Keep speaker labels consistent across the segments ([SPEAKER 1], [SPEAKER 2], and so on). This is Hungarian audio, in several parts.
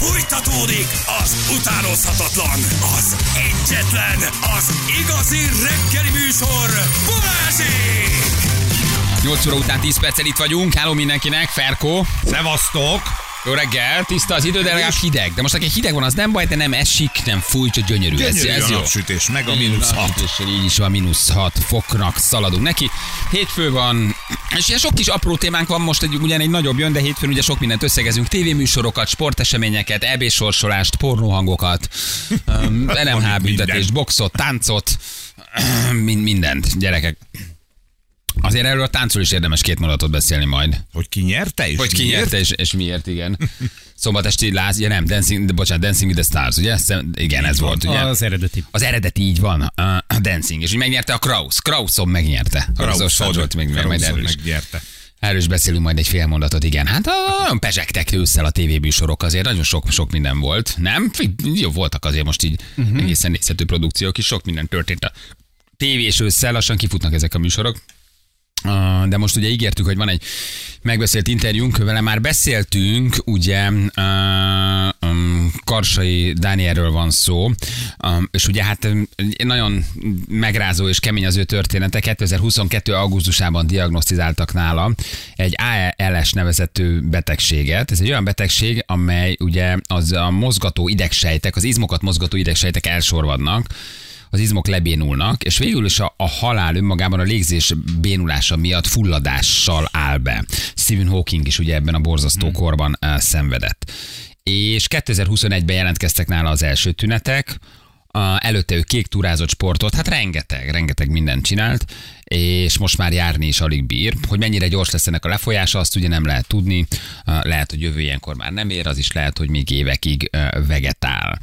[SPEAKER 1] Fújtatódik az utánozhatatlan, az egyetlen, az igazi reggeli műsor, Balázsék!
[SPEAKER 2] 8 óra után 10 perccel itt vagyunk. Háló mindenkinek, Ferko.
[SPEAKER 3] Szevasztok!
[SPEAKER 2] Jó reggel, tiszta az idő, de legalább hideg. De most aki hideg van, az nem baj, de nem esik, nem fúj, csak gyönyörű.
[SPEAKER 3] Gyönyörű
[SPEAKER 2] ez, ez
[SPEAKER 3] a
[SPEAKER 2] jó.
[SPEAKER 3] napsütés, meg a mínusz hat.
[SPEAKER 2] És így is van, mínusz 6 foknak szaladunk neki. Hétfő van, és ilyen sok kis apró témánk van most, egy, ugyan egy nagyobb jön, de hétfőn ugye sok mindent összegezünk. Tévéműsorokat, sporteseményeket, EB sorsolást, pornóhangokat, um,
[SPEAKER 3] Van
[SPEAKER 2] büntetést, boxot, táncot, mind, mindent, gyerekek. Azért erről a táncról is érdemes két mondatot beszélni majd.
[SPEAKER 3] Hogy ki nyerte és
[SPEAKER 2] Hogy ki
[SPEAKER 3] miért?
[SPEAKER 2] nyerte és, és miért, igen. Szombat esti láz, ja nem, Dancing, de bocsánat, Dancing with the Stars, ugye? Szem- Igen, ez volt, ugye?
[SPEAKER 4] Az eredeti.
[SPEAKER 2] Az eredeti így van, a, Dancing, és úgy megnyerte a Kraus. Krauszon megnyerte.
[SPEAKER 3] Krauszod,
[SPEAKER 2] volt meg erről is.
[SPEAKER 3] megnyerte.
[SPEAKER 2] Erről is beszélünk majd egy fél mondatot, igen. Hát a- nagyon pezsegtek ősszel a tévébűsorok azért, nagyon sok, sok minden volt, nem? Jó, voltak azért most így uh-huh. egészen nézhető produkciók is, sok minden történt a tévés ősszel, lassan kifutnak ezek a műsorok. De most ugye ígértük, hogy van egy megbeszélt interjúnk, vele már beszéltünk, ugye um, Karsai Dánielről van szó, um, és ugye hát um, nagyon megrázó és kemény az ő története. 2022. augusztusában diagnosztizáltak nála egy ALS nevezető betegséget. Ez egy olyan betegség, amely ugye az a mozgató idegsejtek, az izmokat mozgató idegsejtek elsorvadnak, az izmok lebénulnak, és végül is a, a halál önmagában a légzés bénulása miatt fulladással áll be. Stephen Hawking is ugye ebben a borzasztó hmm. korban uh, szenvedett. És 2021-ben jelentkeztek nála az első tünetek, a, előtte ő kék túrázott sportot, hát rengeteg, rengeteg mindent csinált, és most már járni is alig bír. Hogy mennyire gyors lesz ennek a lefolyása, azt ugye nem lehet tudni. Uh, Lehet, hogy jövő ilyenkor már nem ér, az is lehet, hogy még évekig uh, vegetál.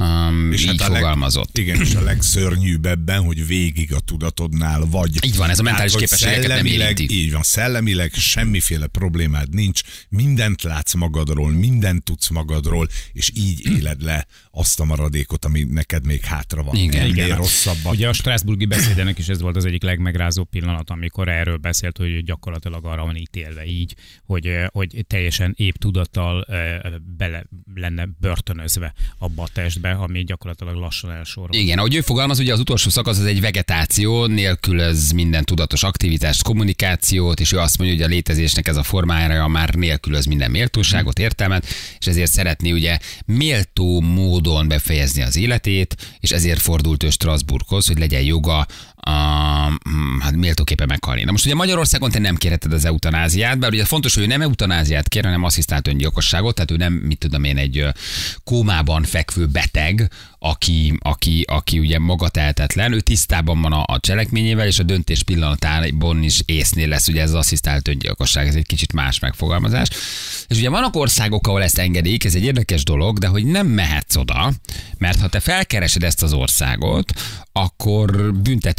[SPEAKER 2] Um, és így
[SPEAKER 3] a leg-
[SPEAKER 2] fogalmazott.
[SPEAKER 3] Igen, és a legszörnyűbb ebben, hogy végig a tudatodnál vagy.
[SPEAKER 2] Így van, ez a mentális
[SPEAKER 3] hogy
[SPEAKER 2] képességeket nem
[SPEAKER 3] szellemileg-
[SPEAKER 2] érinti.
[SPEAKER 3] Így van, szellemileg semmiféle problémád nincs, mindent látsz magadról, mindent tudsz magadról, és így éled le azt a maradékot, ami neked még hátra van.
[SPEAKER 2] Igen.
[SPEAKER 3] Ennél
[SPEAKER 4] Igen.
[SPEAKER 3] rosszabbat.
[SPEAKER 4] Ugye a Strasburgi beszédenek is ez volt az egyik legmegrázó pillanat, amikor erről beszélt, hogy gyakorlatilag arra van ítélve így, hogy, hogy teljesen épp tudattal bele lenne börtönözve abba a testbe, ami gyakorlatilag lassan elsorol.
[SPEAKER 2] Igen, ahogy ő fogalmaz, ugye az utolsó szakasz az egy vegetáció, nélkülöz minden tudatos aktivitást, kommunikációt, és ő azt mondja, hogy a létezésnek ez a formája már nélkülöz minden méltóságot, értelmet, és ezért szeretné ugye méltó módon befejezni az életét, és ezért fordult ő Strasbourghoz, hogy legyen joga mm, hát méltóképpen meghalni. Na most ugye Magyarországon te nem kérheted az eutanáziát, bár ugye fontos, hogy ő nem eutanáziát kér, hanem asszisztált öngyilkosságot, tehát ő nem, mit tudom én, egy kómában fekvő beteg, aki, aki, aki ugye magatehetetlen, ő tisztában van a, a cselekményével, és a döntés pillanatában is észnél lesz ugye ez az asszisztált öngyilkosság, ez egy kicsit más megfogalmazás. És ugye vannak országok, ahol ezt engedik, ez egy érdekes dolog, de hogy nem mehetsz oda, mert ha te felkeresed ezt az országot, akkor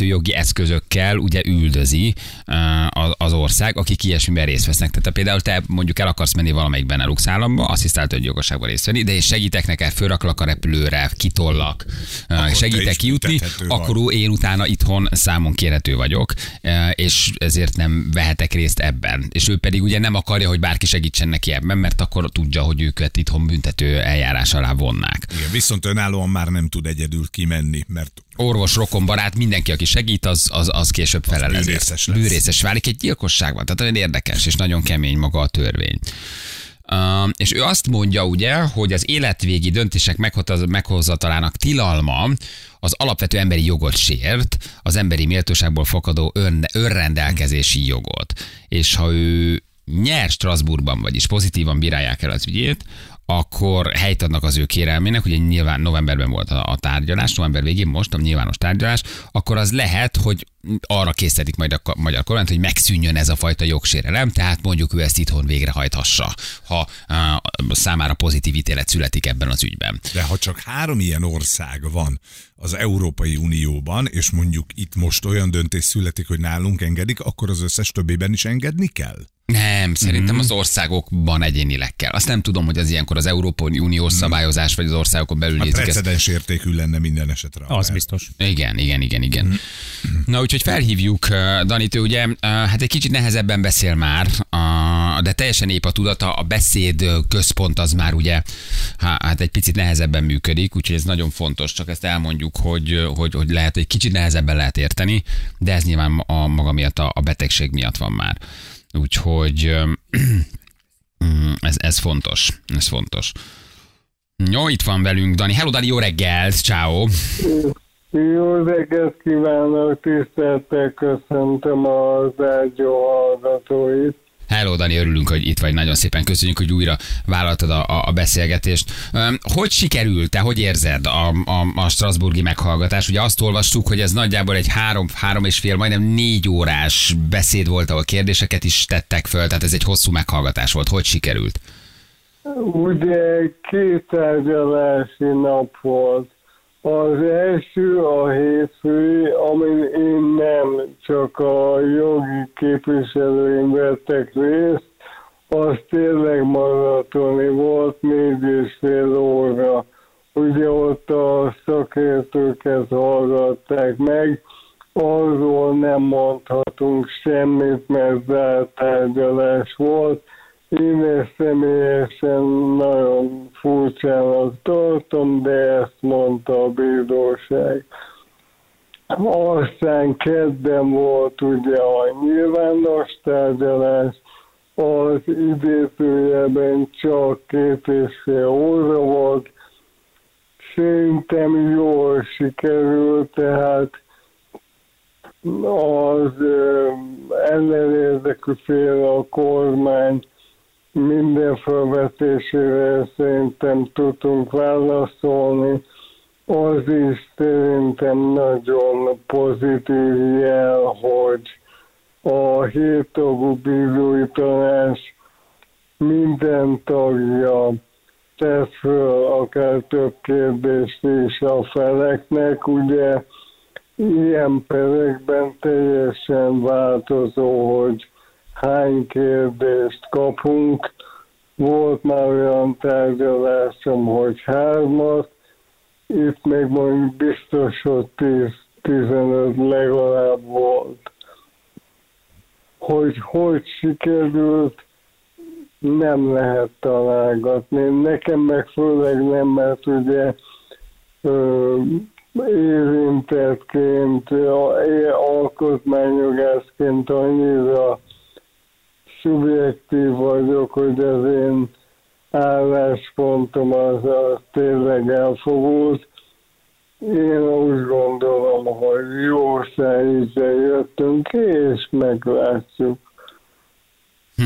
[SPEAKER 2] büntetőjogi eszközökkel ugye üldözi uh, az- ország, akik ilyesmiben részt vesznek. Tehát például te mondjuk el akarsz menni valamelyik Benelux államba, asszisztált öngyilkosságban részt venni, de én segítek neked, fölraklak a repülőre, kitollak, uh,
[SPEAKER 3] te
[SPEAKER 2] segítek kijutni,
[SPEAKER 3] büntethető vagy.
[SPEAKER 2] akkor én utána itthon számon kérhető vagyok, uh, és ezért nem vehetek részt ebben. És ő pedig ugye nem akarja, hogy bárki segítsen neki ebben, mert akkor tudja, hogy őket itthon büntető eljárás alá vonnák.
[SPEAKER 3] Igen, viszont önállóan már nem tud egyedül kimenni, mert
[SPEAKER 2] orvos, rokon, barát, mindenki, aki segít, az, az, az később felel ezért.
[SPEAKER 3] bűnrészes lesz.
[SPEAKER 2] Bűnrészes válik egy gyilkosságban. Tehát nagyon érdekes, és nagyon kemény maga a törvény. Uh, és ő azt mondja ugye, hogy az életvégi döntések meghoz- meghozatalának tilalma az alapvető emberi jogot sért, az emberi méltóságból fakadó ön, önrendelkezési jogot. És ha ő nyer Strasbourgban, vagyis pozitívan bírálják el az ügyét, akkor helyt adnak az ő kérelmének, ugye nyilván novemberben volt a, a tárgyalás, november végén most a nyilvános tárgyalás, akkor az lehet, hogy arra készítik majd a magyar kormányt, hogy megszűnjön ez a fajta jogsérelem, tehát mondjuk ő ezt itthon végrehajthassa, ha á, számára pozitív ítélet születik ebben az ügyben.
[SPEAKER 3] De ha csak három ilyen ország van az Európai Unióban, és mondjuk itt most olyan döntés születik, hogy nálunk engedik, akkor az összes többében is engedni kell?
[SPEAKER 2] Nem, szerintem az országokban egyénileg kell. Azt nem tudom, hogy az ilyenkor az Európai Uniós szabályozás, vagy az országokon belül
[SPEAKER 3] Hát precedens értékű lenne minden esetre.
[SPEAKER 4] Az
[SPEAKER 3] Mert-
[SPEAKER 4] biztos.
[SPEAKER 2] Igen, igen, igen, igen. Na úgyhogy felhívjuk uh, Danit, ő ugye uh, hát egy kicsit nehezebben beszél már, uh, de teljesen épp a tudata, a beszéd központ az már ugye hát egy picit nehezebben működik, úgyhogy ez nagyon fontos, csak ezt elmondjuk, hogy, hogy, hogy lehet, hogy kicsit nehezebben lehet érteni, de ez nyilván a maga miatt, a, a betegség miatt van már. Úgyhogy ez, ez fontos, ez fontos. Jó, itt van velünk Dani. Hello Dani, jó reggelt, ciao.
[SPEAKER 5] Jó reggelt kívánok, tiszteltel köszöntöm az ágyó hallgatóit.
[SPEAKER 2] Hello, Dani, örülünk, hogy itt vagy. Nagyon szépen köszönjük, hogy újra vállaltad a, a beszélgetést. Hogy sikerült, te hogy érzed a, a, a Strasburgi meghallgatás? Ugye azt olvastuk, hogy ez nagyjából egy három, három és fél, majdnem négy órás beszéd volt, ahol kérdéseket is tettek föl, tehát ez egy hosszú meghallgatás volt. Hogy sikerült?
[SPEAKER 5] Ugye két tárgyalási nap volt. Az első a hétfői, amin én nem csak a jogi képviselőim vettek részt, az tényleg maratoni volt, négy és fél óra. Ugye ott a szakértőket hallgatták meg, arról nem mondhatunk semmit, mert zárt tárgyalás volt, én személyesen nagyon furcsának tartom, de ezt mondta a bíróság. Aztán kedden volt ugye a nyilvános tárgyalás, az idézőjeben csak két és fél óra volt. Szerintem jól sikerült, tehát az ellenérdekű fél a kormány minden felvetésére szerintem tudunk válaszolni. Az is szerintem nagyon pozitív jel, hogy a héttagú bírói tanács minden tagja tesz föl akár több kérdést is a feleknek, ugye ilyen perekben teljesen változó, hogy hány kérdést kapunk. Volt már olyan tárgyalásom, hogy hármat, itt még mondjuk biztos, hogy 10-15 legalább volt. Hogy hogy sikerült, nem lehet találgatni. Nekem meg főleg nem, mert ugye ö, érintettként, alkotmányjogászként annyira szubjektív vagyok, hogy az én álláspontom az, az tényleg elfogult. Én úgy gondolom, hogy jó szájízzel jöttünk és meglátjuk.
[SPEAKER 2] Hm.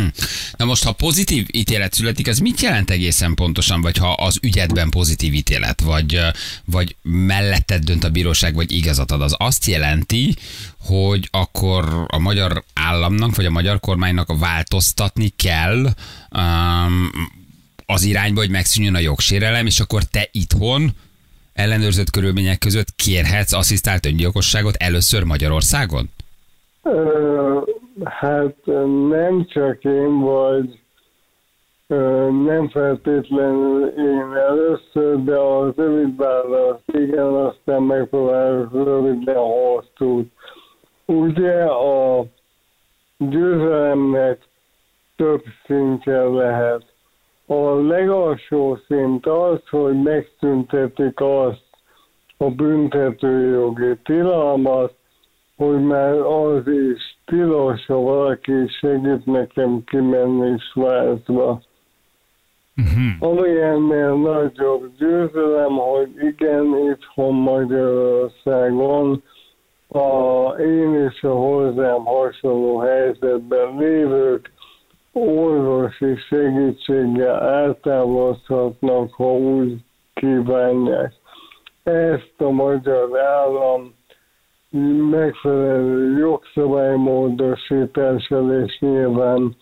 [SPEAKER 2] Na most, ha pozitív ítélet születik, az mit jelent egészen pontosan, vagy ha az ügyedben pozitív ítélet, vagy, vagy melletted dönt a bíróság, vagy igazat ad, az azt jelenti, hogy akkor a magyar államnak, vagy a magyar kormánynak változtatni kell um, az irányba, hogy megszűnjön a jogsérelem, és akkor te itthon ellenőrzött körülmények között kérhetsz asszisztált öngyilkosságot először Magyarországon?
[SPEAKER 5] Hát nem csak én vagy, nem feltétlenül én először, de az rövid válasz igen, aztán megpróbálok röviden hosszút. Ugye a győzelemnek több szintje lehet. A legalsó szint az, hogy megszüntetik azt a büntetőjogi tilalmat, hogy már az is tilos, ha valaki segít nekem kimenni Svájcba. Uh-huh. Ami ennél nagyobb győzelem, hogy igen, itthon Magyarországon a, én és a hozzám hasonló helyzetben lévők orvosi segítséggel eltávozhatnak, ha úgy kívánják. Ezt a magyar állam megfelelő jogszabálymódosítással és nyilván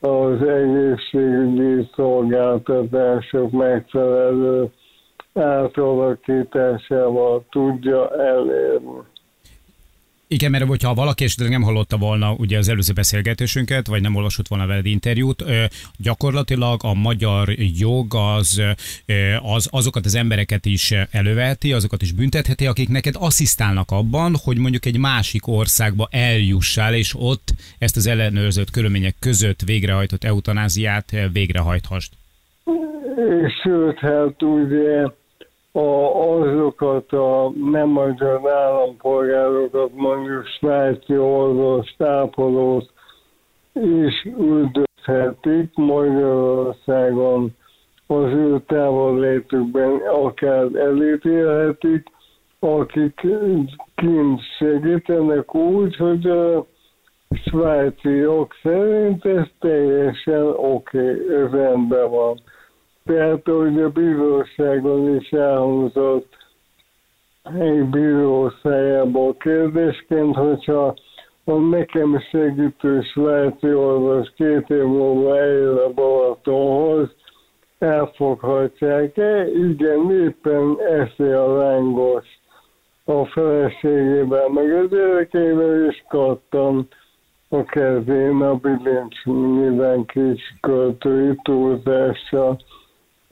[SPEAKER 5] az egészségügyi szolgáltatások megfelelő átalakításával tudja elérni.
[SPEAKER 4] Igen, mert hogyha valaki esetleg nem hallotta volna ugye az előző beszélgetésünket, vagy nem olvasott volna veled interjút, gyakorlatilag a magyar jog az, az azokat az embereket is előveheti, azokat is büntetheti, akik neked asszisztálnak abban, hogy mondjuk egy másik országba eljussál, és ott ezt az ellenőrzött körülmények között végrehajtott eutanáziát végrehajthast.
[SPEAKER 5] Sőt, hát ugye a, azokat a nem magyar állampolgárokat, mondjuk svájci orvos, tápolót is üldözhetik Magyarországon az ő távollétükben akár elítélhetik, akik kint segítenek úgy, hogy a svájci jog szerint ez teljesen oké, okay, rendben van. Tehát, hogy a bíróságon is elhangzott egy bírószájából kérdésként, hogyha a nekem segítő svájci orvos két év múlva eljön a Balatonhoz, elfoghatják-e? Igen, éppen eszi a lángos a feleségével, meg a gyerekeivel is kattam a kezén a bilincs minden kis költői túlzással.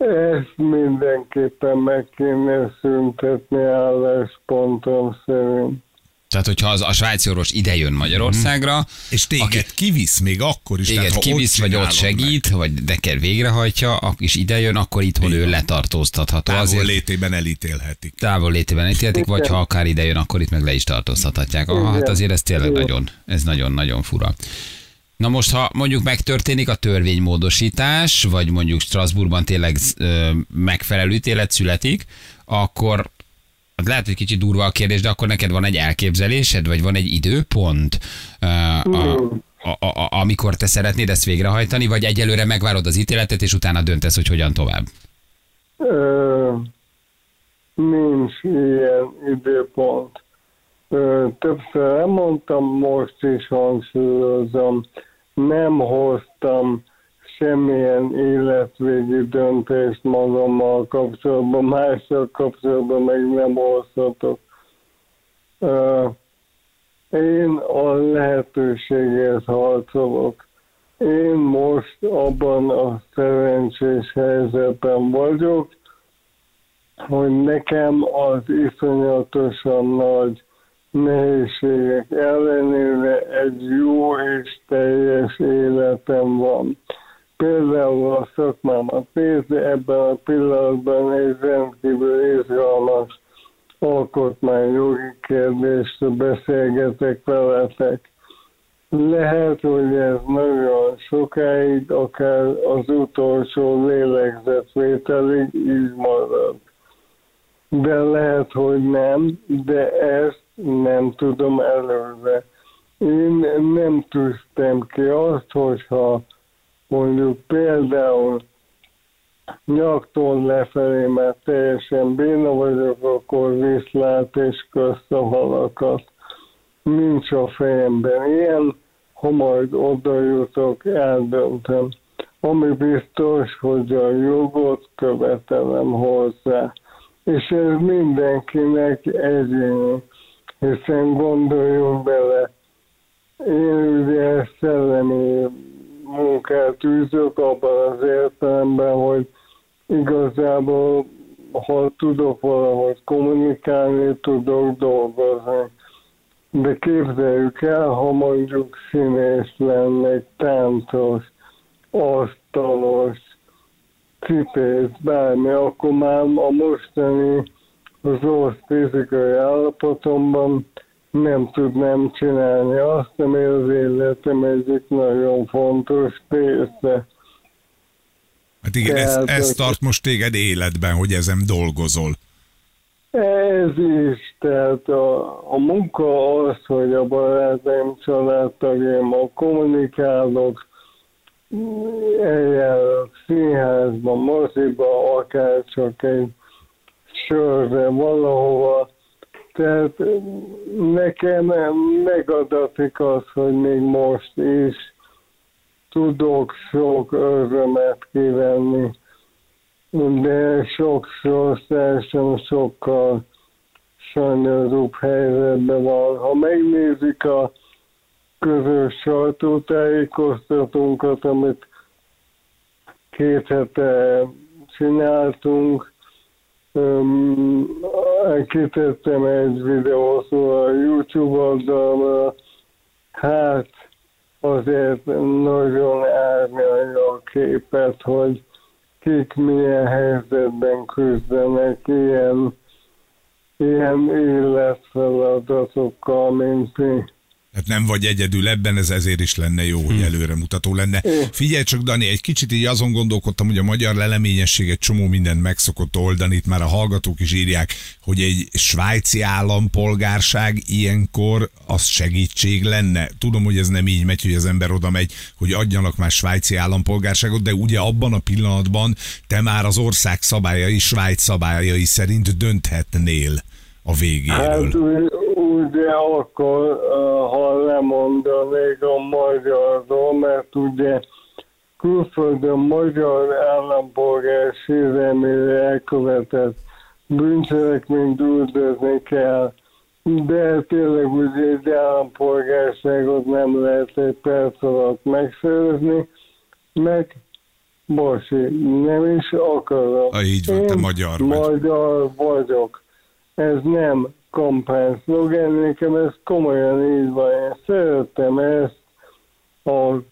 [SPEAKER 5] Ezt mindenképpen meg kéne szüntetni álláspontom szerint.
[SPEAKER 2] Tehát, hogyha az, a svájci orvos ide jön Magyarországra, mm.
[SPEAKER 3] és téged aki, kivisz még akkor is.
[SPEAKER 2] Téged tehát, kivisz, vagy ott segít, meg. vagy neked végrehajtja, és ide jön, akkor itthon ő letartóztatható.
[SPEAKER 3] Távol azért, létében elítélhetik.
[SPEAKER 2] Távol létében elítélhetik, vagy ha akár ide jön, akkor itt meg le is tartóztathatják. Ah, hát azért ez tényleg nagyon, ez nagyon-nagyon fura. Na most, ha mondjuk megtörténik a törvénymódosítás, vagy mondjuk Strasbourgban tényleg ö, megfelelő ítélet születik, akkor lehet, hogy kicsit durva a kérdés, de akkor neked van egy elképzelésed, vagy van egy időpont, ö, a, a, a, amikor te szeretnéd ezt végrehajtani, vagy egyelőre megvárod az ítéletet, és utána döntesz, hogy hogyan tovább?
[SPEAKER 5] Ö, nincs ilyen időpont. Ö, többször elmondtam, most is hangsúlyozom nem hoztam semmilyen életvégi döntést magammal kapcsolatban, mással kapcsolatban meg nem hozhatok. Én a lehetőségért harcolok. Én most abban a szerencsés helyzetben vagyok, hogy nekem az iszonyatosan nagy nehézségek ellenére egy jó és teljes életem van. Például a szakmámat nézni, ebben a pillanatban egy rendkívül izgalmas alkotmányjogi kérdésről beszélgetek veletek. Lehet, hogy ez nagyon sokáig, akár az utolsó lélegzetvételig így marad. De lehet, hogy nem, de ezt nem tudom előre. Én nem tűztem ki azt, hogyha mondjuk például nyaktól lefelé, mert teljesen béna vagyok, akkor viszlát és halakat. Nincs a fejemben ilyen, ha majd oda jutok, eldöntöm. Ami biztos, hogy a jogot követelem hozzá. És ez mindenkinek egyéni hiszen gondoljunk bele, én ugye szellemi munkát űzök abban az értelemben, hogy igazából, ha tudok valahogy kommunikálni, tudok dolgozni. De képzeljük el, ha mondjuk színész lennék, táncos, asztalos, cipész, bármi, akkor már a mostani az rossz fizikai állapotomban nem tudnám csinálni azt, ami az életem egyik nagyon fontos része.
[SPEAKER 3] Hát igen, ez, ez tart most téged életben, hogy ezen dolgozol.
[SPEAKER 5] Ez is, tehát a, a munka az, hogy a barátaim, a kommunikálok, eljárok színházba, moziba, akár csak egy sörre valahova. Tehát nekem megadatik az, hogy még most is tudok sok örömet kivenni, de sokszor szeresen sokkal sajnálóbb helyzetben van. Ha megnézik a közös sajtótájékoztatónkat, amit két hete csináltunk, Öm, kitettem egy videót a YouTube oldalra, hát azért nagyon árnyalja a képet, hogy kik milyen helyzetben küzdenek ilyen, ilyen életfeladatokkal, mint mi.
[SPEAKER 3] Hát nem vagy egyedül ebben, ez ezért is lenne jó, hogy előremutató lenne. Figyelj csak, Dani, egy kicsit így azon gondolkodtam, hogy a magyar leleményesség egy csomó mindent meg szokott oldani. Itt már a hallgatók is írják, hogy egy svájci állampolgárság ilyenkor az segítség lenne. Tudom, hogy ez nem így megy, hogy az ember oda megy, hogy adjanak már svájci állampolgárságot, de ugye abban a pillanatban te már az ország szabályai, Svájc szabályai szerint dönthetnél a végéről.
[SPEAKER 5] Hát úgy- ugye akkor, ha lemondanék a magyarról, mert ugye külföldön magyar állampolgár sérelmére elkövetett bűncselekményt üldözni kell, de tényleg ugye egy állampolgárságot nem lehet egy perc alatt megszerezni, meg Bocsi, nem is akarom.
[SPEAKER 3] Ah, így van, te
[SPEAKER 5] Én
[SPEAKER 3] magyar vagy.
[SPEAKER 5] Magyar vagyok. Ez nem kampány szlogen, nekem ez komolyan így van. Én szeretem ezt az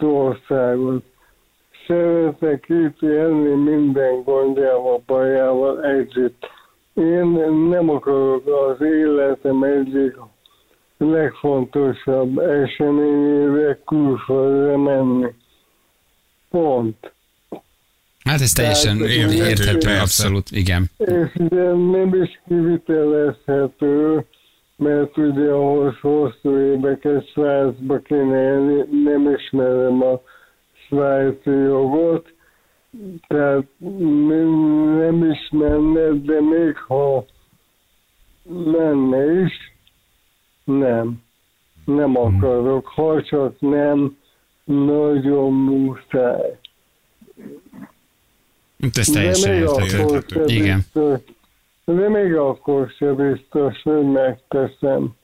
[SPEAKER 5] országot. Szeretek itt élni minden gondjával, bajával együtt. Én nem akarok az életem egyik legfontosabb eseményére külföldre menni. Pont.
[SPEAKER 2] Hát ez teljesen
[SPEAKER 5] Tehát,
[SPEAKER 2] érthető,
[SPEAKER 3] érthető,
[SPEAKER 2] abszolút, igen.
[SPEAKER 5] És ugye nem is kivitelezhető, mert ugye ahhoz hosszú éveket Svájcba kéne élni, nem ismerem a svájci jogot, tehát nem, nem is menne, de még ha menne is, nem. Nem akarok, ha csak nem nagyon muszáj.
[SPEAKER 2] Ez teljesen érthető. Igen.
[SPEAKER 5] biztos, de még akkor sem biztos, hogy megteszem.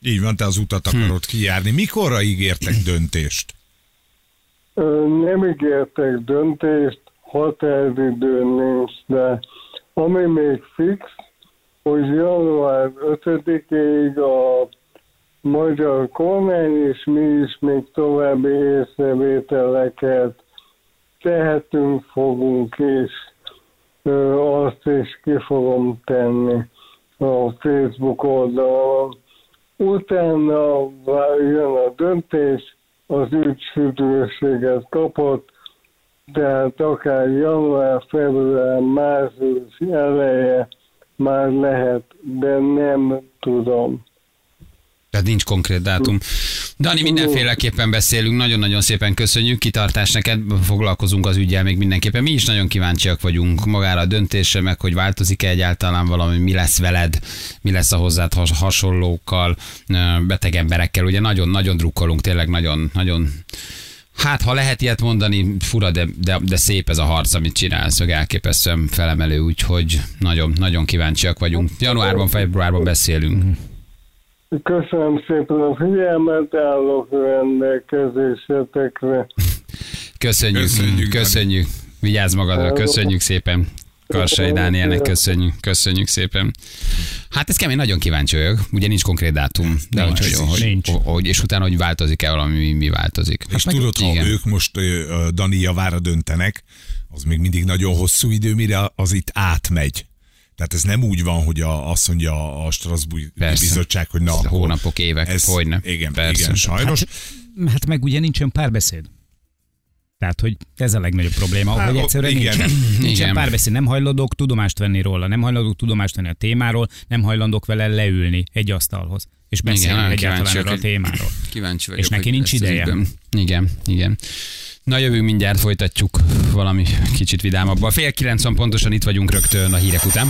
[SPEAKER 3] Így van, te az utat akarod kijárni. Mikorra ígértek döntést?
[SPEAKER 5] Nem ígértek döntést, határidő nincs, de ami még fix, hogy január 5-ig a magyar kormány és mi is még további észrevételeket tehetünk, fogunk és azt is ki fogom tenni a Facebook oldalon. Utána jön a döntés, az ügy sürgősséget kapott, tehát akár január, február, március eleje már lehet, de nem tudom.
[SPEAKER 2] Tehát nincs konkrét dátum. Dani, mindenféleképpen beszélünk, nagyon-nagyon szépen köszönjük, kitartás neked, foglalkozunk az ügyel még mindenképpen. Mi is nagyon kíváncsiak vagyunk magára a döntésre, meg hogy változik-e egyáltalán valami, mi lesz veled, mi lesz a hozzád has- hasonlókkal, beteg emberekkel. Ugye nagyon-nagyon drukkolunk, tényleg nagyon, nagyon Hát, ha lehet ilyet mondani, fura, de, de, de szép ez a harc, amit csinálsz, hogy elképesztően felemelő, úgyhogy nagyon, nagyon kíváncsiak vagyunk. Januárban, februárban beszélünk.
[SPEAKER 5] Köszönöm szépen a figyelmet, állok rendelkezésetekre.
[SPEAKER 2] Köszönjük,
[SPEAKER 3] Köszönjük,
[SPEAKER 2] köszönjük. Vigyázz magadra, köszönjük szépen. Karsai Dánielnek köszönjük, köszönjük szépen. Hát ez kemény, nagyon kíváncsi vagyok. Ugye nincs konkrét dátum, de
[SPEAKER 4] Nincs,
[SPEAKER 2] hogy, hogy,
[SPEAKER 4] nincs.
[SPEAKER 2] hogy, és utána, hogy változik-e valami, mi, mi változik.
[SPEAKER 3] És tudod, ha
[SPEAKER 2] igen.
[SPEAKER 3] ők most ö, Dani javára döntenek, az még mindig nagyon hosszú idő, mire az itt átmegy. Tehát ez nem úgy van, hogy a, azt mondja a Strasbourg
[SPEAKER 2] Persze.
[SPEAKER 3] bizottság, hogy na, akkor
[SPEAKER 2] Hónapok, évek, hogyne.
[SPEAKER 3] Igen,
[SPEAKER 2] Persze.
[SPEAKER 3] igen, sajnos.
[SPEAKER 4] Hát, hát meg ugye nincsen párbeszéd. Tehát, hogy ez a legnagyobb probléma,
[SPEAKER 3] Hát,
[SPEAKER 4] hogy egyszerűen
[SPEAKER 3] igen.
[SPEAKER 4] nincsen, nincsen
[SPEAKER 2] Igen.
[SPEAKER 4] párbeszéd, nem hajlandók tudomást venni róla, nem hajlandók tudomást venni a témáról, nem hajlandók vele leülni egy asztalhoz, és beszélni
[SPEAKER 2] nagyon
[SPEAKER 4] egyáltalán erről a témáról.
[SPEAKER 2] Kíváncsi vagyok.
[SPEAKER 4] És neki nincs ideje.
[SPEAKER 2] Igen, igen. Na jövünk mindjárt, folytatjuk valami kicsit vidámabban. Fél kilenc pontosan, itt vagyunk rögtön a hírek után.